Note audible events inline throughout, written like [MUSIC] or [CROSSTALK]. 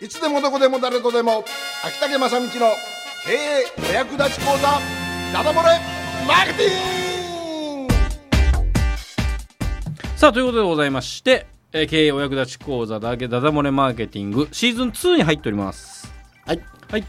いつでもどこでも誰とでも秋竹正道の経営お役立ち講座ダダ漏れマーケティング！さあということでございまして、えー経営お役立ち講座だけダダ漏れマーケティングシーズン2に入っております。はい、はい。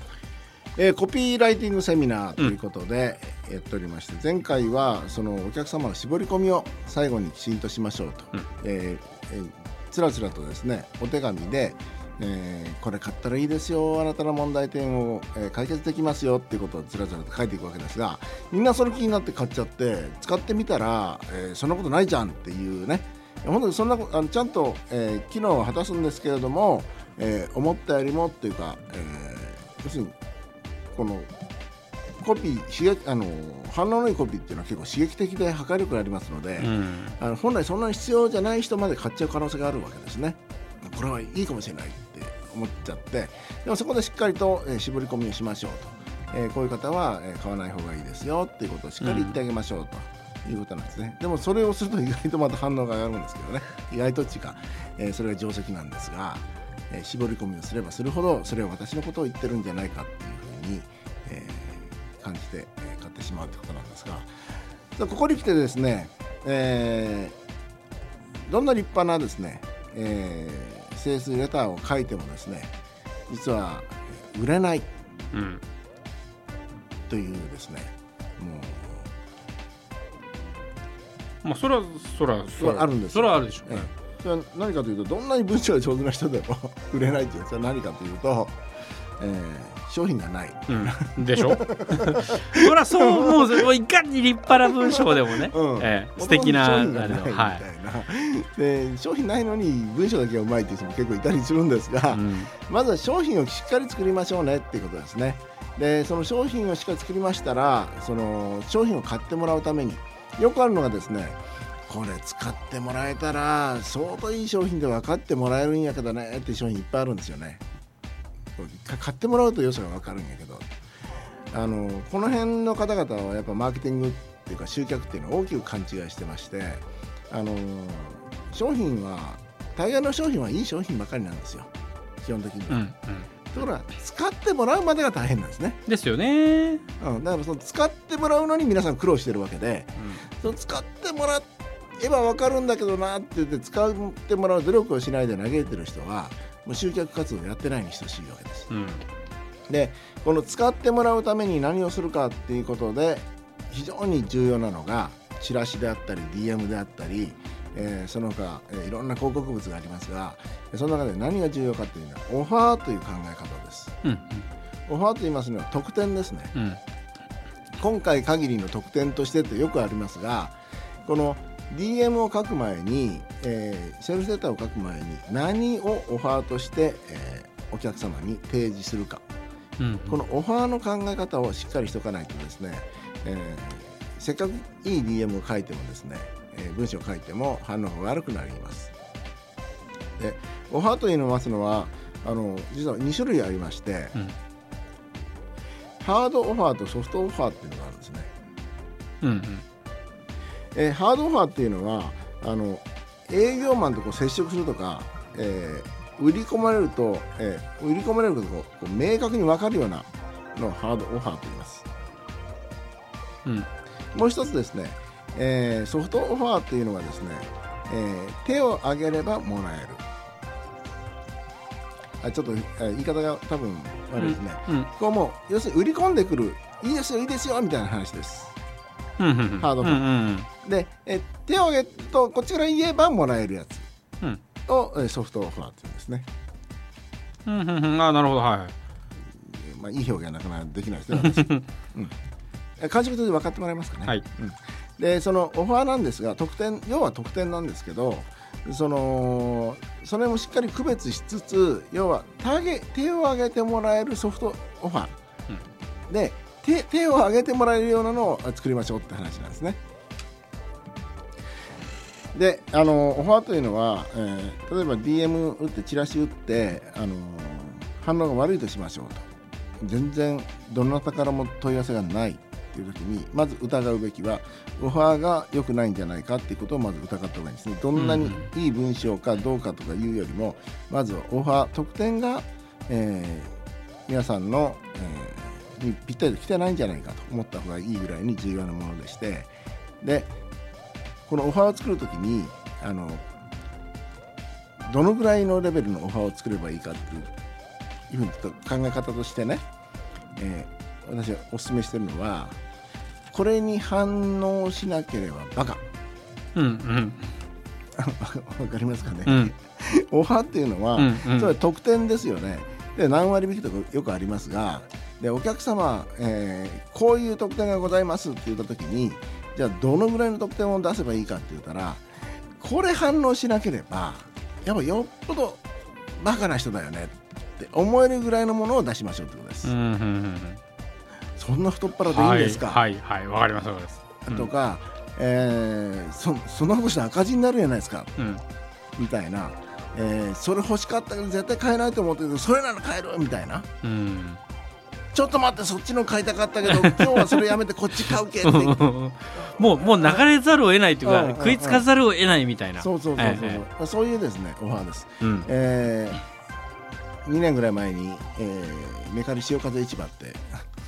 えーコピーライティングセミナーということでやっておりまして、前回はそのお客様の絞り込みを最後にきちんとしましょうと、うん。えーえーつらつらとですねお手紙で、えーこれ買ったらいいですよあなたの問題点を、えー解決できますよっていうことをつらつらと書いていくわけですがみんなそれ気になって買っちゃって使ってみたら、えーそんなことないじゃんっていうね。本当にそんなあのちゃんと、えー機能を果たすんですけれども、えー思ったよりもっていうか、えー要するにこのコピー刺激あの反応のいいコピーっていうのは結構刺激的で破壊力がありますので、うん。あの本来そんなに必要じゃない人まで買っちゃう可能性があるわけですね。これはいいかもしれない思っちゃってでもそこでしっかりと、えー絞り込みをしましょうと、えーこういう方は、えー買わない方がいいですよっていうことをしっかり言ってあげましょうと。いうことなんですね。でもそれをすると意外とまた反応が上がるんですけどね。意外とっていうか、えそれが定石なんですが、え絞り込みをすればするほどそれは私のことを言ってるんじゃないかっていうふうに、え感じて、え買ってしまうってことなんですが。ここに来てですね、えーどんな立派なですね、えー、整数レターを書いてもですね実はえー売れないうん。というですねもまあそれはそれはそれはあるんですそれはあるでしょう、えーそれは何かというとどんなに文章が上手な人でも [LAUGHS] 売れないっていうそれは何かというと、えー商品がない。うん、でしょ？[LAUGHS] そりゃそう思うぞもういかに立派な文章でもね、うん。ええ素敵な商品がないみたいではな、で [LAUGHS] 商品ないのに文章だけがうまいっていう人も結構いたりするんですが、い、うん。まずは商品をしっかり作りましょうねっていうことですね。でその商品をしっかり作りましたらその商品を買ってもらうためによくあるのがですねこれ使ってもらえたら相当いい商品で分かってもらえるんやけどねっていう商品いっぱいあるんですよね。こ買ってもらうと良さが分かるんやけどあのこの辺の方々はやっぱマーケティングっていうか集客っていうのを大きく勘違いしてましてあの商品は大概の商品はいい商品ばかりなんですよ。基本的に。は。うんうん。ところが使ってもらうまでが大変なんですね、ですよね、うん、だからその使ってもらうのに皆さん苦労してるわけでその使ってもらえば分かるんだけどなって言って使ってもらう努力をしないで嘆いてる人はもう集客活動やってないに等しいわけです。うんでこの使ってもらうために何をするかっていうことで非常に重要なのがチラシであったり DM であったり、えーその他、えーいろんな広告物がありますがその中で何が重要かっていうのはオファーという考え方です。うんオファーと言いますのは特典ですね。うん今回限りの特典としてってよくありますがこの DM を書く前に、えーセルフレターを書く前に何をオファーとして、えーお客様に提示するかうんこのオファーの考え方をしっかりしておかないとですね、えーせっかくいい DM を書いてもですね、えー文章を書いても反応が悪くなります。でオファーと言いますのはあの実は2種類ありまして、うんハードオファーとソフトオファーっていうのがあるんですね。うんうんえーハードオファーっていうのはあの営業マンとこう接触するとか、えー売り込まれると、えー売り込まれることがこうこう明確に分かるようなのをハードオファーと言います。うんもう一つですね、えーソフトオファーっていうのがですね、えー手を挙げればもらえる。あちょっと、えー言い方が多分悪いですね。うんここはもう要するに売り込んでくるいいですよいいですよみたいな話です。うんうんハードオファーうんうんで、えー手を挙げるとこっちから言えばもらえるやつ。うん。を、えーソフトオファーっていうんですね。うんうんうん。あなるほど。はい。えーまあいい表現はなかなかできないですね。私。[LAUGHS] うん。えー感触として分かってもらえますかね。はい。うん。でそのオファーなんですが特典要は特典なんですけどそのそれもしっかり区別しつつ要は手げ手を挙げてもらえるソフトオファー、で手手を挙げてもらえるようなのを作りましょうって話なんですね。であのオファーというのは、えー例えば DM 打ってチラシ打ってあの反応が悪いとしましょうと。全然どなたからも問い合わせがないっていう時にまず疑うべきはオファーが良くないんじゃないかっていうことをまず疑った方がいいですね。どんなにいい文章かどうかとかいうよりもまずオファー特典が、えー皆さんの、えーにぴったりと来てないんじゃないかと思った方がいいぐらいに重要なものでして。でこのオファーを作るときにあのどのぐらいのレベルのオファーを作ればいいかっていういうふう考え方としてね、えー私はお勧めしてるのはこれに反応しなければバカ。うんうん。[LAUGHS] わかりますかね、うん。オファーっていうのは、うんうん。それは特典ですよね。で何割引きとかよくありますがでお客様、えーこういう特典がございますって言った時にじゃあどのぐらいの特典を出せばいいかって言ったらこれ反応しなければやっぱよっぽどバカな人だよねって思えるぐらいのものを出しましょうってことです、うんうんうんそんな太っ腹でいいんですか、はいはいはい。わかりますわかります。うん。とか、えーそそんなことし赤字になるじゃないですか。うん。みたいな、えーそれ欲しかったけど絶対買えないと思ってるけどそれなら買えるみたいな。うん。ちょっと待ってそっちの買いたかったけど今日はそれやめてこっち買うけって [LAUGHS] もうもう流れざるを得ないというか、食いつかざるを得ないみたいな。そうそうそうそう、ええそういうですねオファーです、うん。えー、2年ぐらい前に、えー、メカリ潮風市場って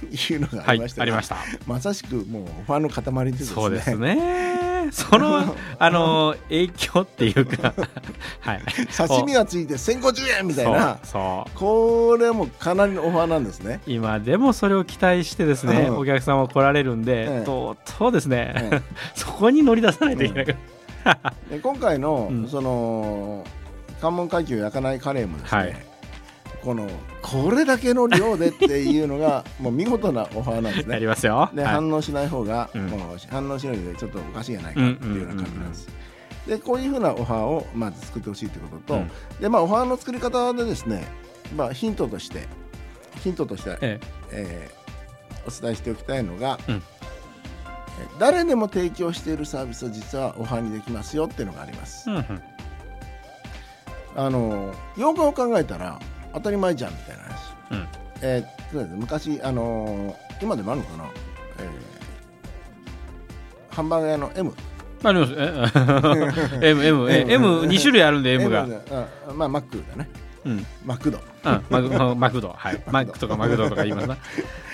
[LAUGHS] いうのがあはいりましたが、ありました。まさしくもうオファーの塊でですね。そうですねそのあの影響っていうか [LAUGHS] はい。刺身がついて1050円みたいな。そうそう。これもかなりのオファーなんですね。今でもそれを期待してですね、うん。お客様来られるんで、ええ。とうとうですね、ええ。[LAUGHS] そこに乗り出さないといけない。から、で今回の、うん。その関門海峡焼かないカレーもですね、はいこのこれだけの量でっていうのが [LAUGHS] もう見事なオファーなんですやりね。ますよ。で、はい。反応しない方が、うん。もう反応しないでちょっとおかしいじゃないかっていうような感じなんです。でこういうふうなオファーをまず作ってほしいということと、うん。でまあオファーの作り方でですね、まあヒントとしてヒントとして、ええ。ーお伝えしておきたいのが、うん。え誰でも提供しているサービスを実はオファーにできますよっていうのがあります。えうんうん。あのよく考えたら当たり前じゃんみたいな話、うん。えーそうですね昔あの今でもあるのかな、えーハンバーガー屋の M あります。え [LAUGHS] M M え M 二種類あるんで M が、まあマックだね。うん。マクド。うん、マクマクド。はい。マックとかマクドとか言いますな。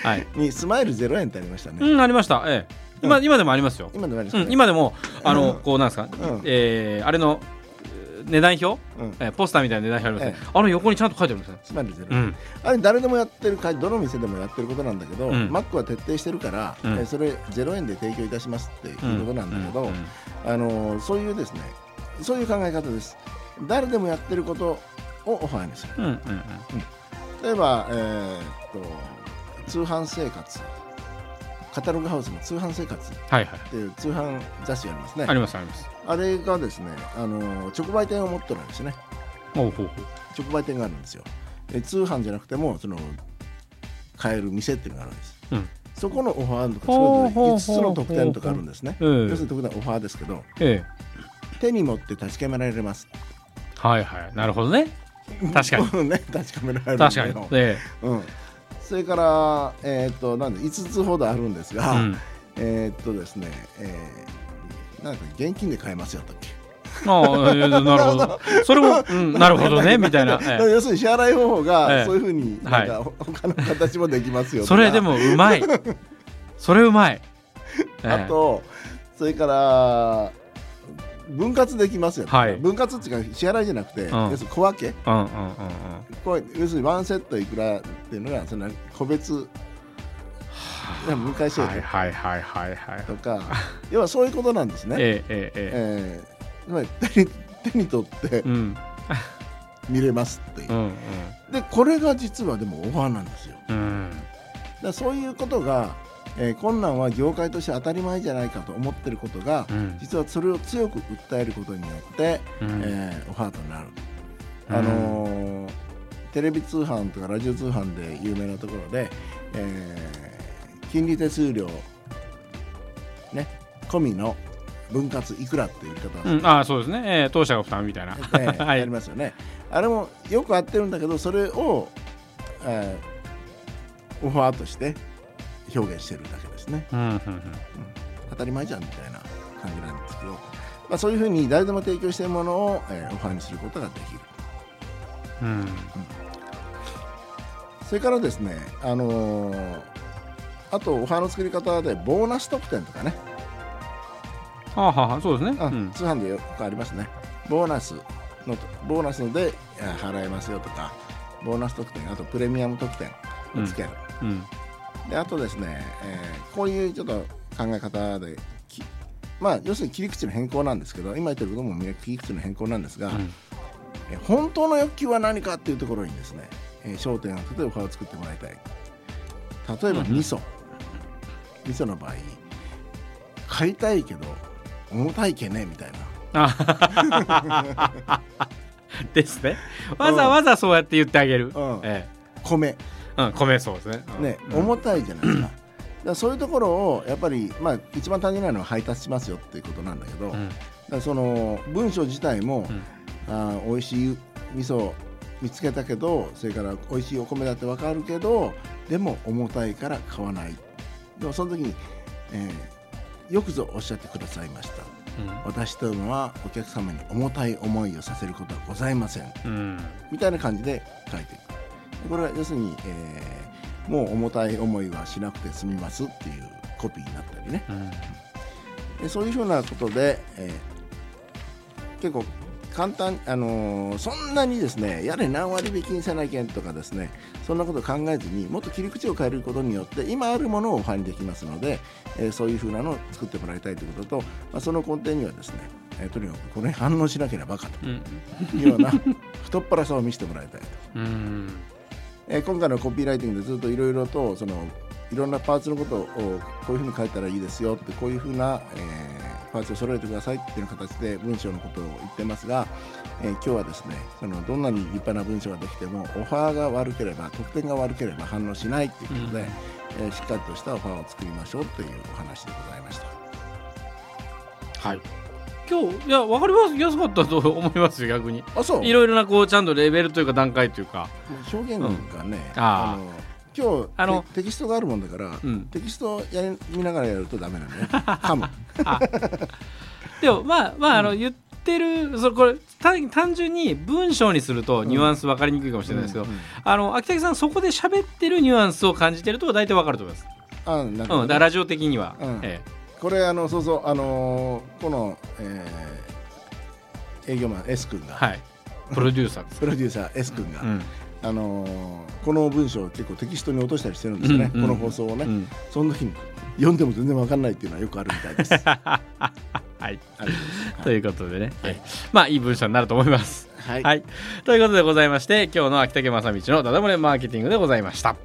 はい。[LAUGHS] にスマイル0円ってありましたね、うんありました。ええ。今,、今でもありますよ、今でもありましたね、うん、今でもあの、うん。こうなんですか、うん。えーあれのえー値段表、うん。えーポスターみたいな値段表ありますね、えあの横にちゃんと書いてあるんですねスマイル0円、うん。あれ誰でもやってるかどの店でもやってることなんだけど、うん。マックは徹底してるから、うん。えーそれ0円で提供いたしますっていうことなんだけど、あのそういうですねそういう考え方です。誰でもやってることをオファーにする。例えば、えーっと通販生活カタログハウスの通販生活。っはいはい。ていう通販雑誌がありますね。ありますあります。あれがですねあの直売店を持ってるんですね。ほうほう直売店があるんですよ。え通販じゃなくてもその買える店っていうのがあるんです、うん。そこのオファーとかそれぞれ5つの特典とかあるんですね。うん。要するに特典はオファーですけどえ手に持って確かめられます。えはいはい。なるほどね。確かに。に [LAUGHS] ね確かめられるん確かに。だよ、え。うん、それからえっ、となんで5つほどあるんですが、えうんえーっとですね、えーなんか現金で買えますよだっけ？ああ、えーなるほど。それも、うん、[LAUGHS] なるほどね、みたいな。要するに支払い方法ええがそういうふうになんかはい他の形もできますよそれでもうまい。それうまい。え [LAUGHS] えあとそれから分割できますよ、はい。分割っていうか支払いじゃなくて、ん。要するに小分け。うんうんうんうん。要するにワンセットいくらっていうのがその個別分解制度はいはいはいはいはい。とか、要はそういうことなんですね。ええええええ。ーつまり手に手に取ってえ。うん。見れますっていう。う、んでこれが実はでもオファーなんですよ。うん。うん。らそういうことが、えー困難は業界として当たり前じゃないかと思ってることが、うん。実はそれを強く訴えることによって、うん。えーオファーとなる、うん。あのーテレビ通販とかラジオ通販で有名なところで、えー金利手数料ね込みの分割いくらっていう言い方をうん、ああそうですね、えー当社が負担みたいな、えー [LAUGHS] はい。やりますよね。あれもよく合ってるんだけどそれを、えーオファーとして表現してるだけですね。うんうんうん。当たり前じゃんみたいな感じなんですけど、まあ、そういうふうに誰でも提供しているものを、えーオファーにすることができる。うん。それからですねあのーあとオファーの作り方でボーナス特典とかね、はあ、はあ、そうですね。あうん。通販でよくありますね。ボーナスのボーナスであ払えますよとかボーナス特典あとプレミアム特典をつける、うんであとですね、えーこういうちょっと考え方できまあ要するに切り口の変更なんですけど今言ってることもみんな切り口の変更なんですが、うん。えー本当の欲求は何かっていうところにですね、えー焦点を当ててオファーを作ってもらいたい。例えばうん。味噌、味噌の場合買いたいけど重たいけねみたいな。あですね。わざわざそうやって言ってあげる。うん。え米。えうん、米そうですね。うん。ね、うん重たいじゃないですか。だそういうところをやっぱり、まあ、一番単純なのは配達しますよっていうことなんだけど、うん。らその文章自体も、うん。あー美味しい味噌を見つけたけどそれから美味しいお米だって分かるけどでも重たいから買わない。でもその時に、えーよくぞおっしゃってくださいました。私というのはお客様に重たい思いをさせることはございませんうん。うん。みたいな感じで書いていくこれは要するに、えーもう重たい思いはしなくて済みますっていうコピーになったりね。うん。でそういうふうなことで、えー結構簡単、あのーそんなにですねやれ何割引きにせないけんとかですねそんなことを考えずにもっと切り口を変えることによって今あるものをオファーにできますので、えーそういうふうなのを作ってもらいたいということと、まあ、その根底にはですね、えーとにかくこれに反応しなければバカとうんいうような太っ腹さを見せてもらいたいと。うんえー今回のコピーライティングでずっといろいろとそのいろんなパーツのことをこういうふうに書いたらいいですよってこういうふうな、えーパーツを揃えてくださいっていう形で文章のことを言ってますが、えー今日はですねそのどんなに立派な文章ができてもオファーが悪ければ得点が悪ければ反応しないっていうことで、うんえーしっかりとしたオファーを作りましょうというお話でございました。はい今日いや分かります。やすかったと思いますよ逆に。あそう。いろいろなこうちゃんとレベルというか段階というか。表現がね、あーの今日あのテテキストがあるもんだから、うんテキストやり見ながらやるとダメなんだね。噛むでもまあまああの言ってるそれこれ単単純に文章にするとニュアンス分かりにくいかもしれないですけど、うんうんあの秋竹さんそこで喋ってるニュアンスを感じてると大体分かると思います、あなるほどねうん、だラジオ的には、うんえこれあのそうそうあのーこの、えー営業マン S 君が、えはい。プロデューサープロデューサー S 君が、うん。あのーこの文章を結構テキストに落としたりしてるんですよね、うんうんこの放送をね、うん。その時に読んでも全然わかんないっていうのはよくあるみたいです。あ [LAUGHS] はいということでね、はい。ええまあいい文章になると思います。はい、はい、ということでございまして今日の秋竹正道のダダ漏れマーケティングでございました